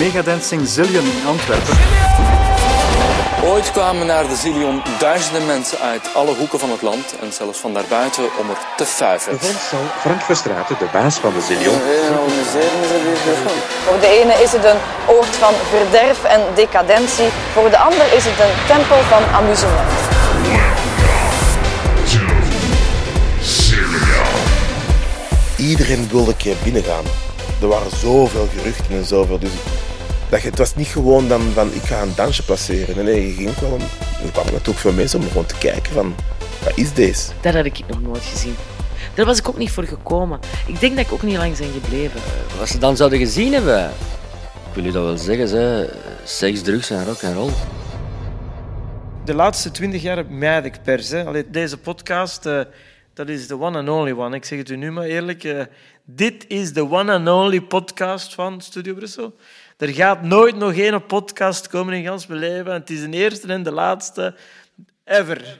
Megadancing Zillion in Antwerpen. Ooit kwamen naar de Zillion duizenden mensen uit alle hoeken van het land en zelfs van daarbuiten om er te fuiven. zal Frank Verstraeten, de baas van de Zillion, Voor de ene is het een oord van verderf en decadentie, voor de ander is het een tempel van amusement. Iedereen wilde een keer binnengaan. Er waren zoveel geruchten en zoveel. Dus dat je, het was niet gewoon dan van ik ga een dansje passeren. Nee, nee, je ging wel een, er kwamen natuurlijk veel mensen om gewoon te kijken van wat is deze? Dat had ik nog nooit gezien. Daar was ik ook niet voor gekomen. Ik denk dat ik ook niet lang ben gebleven. Wat ze dan zouden gezien hebben. Ik wil je dat wel zeggen, ze. seks, drugs en rock en roll. De laatste twintig jaar mijd ik pers. Hè. Allee, deze podcast, eh, dat is de one and only one. Ik zeg het u nu maar eerlijk. eh, dit is de one and only podcast van Studio Brussel. Er gaat nooit nog één podcast komen in gans mijn leven. En het is de eerste en de laatste ever.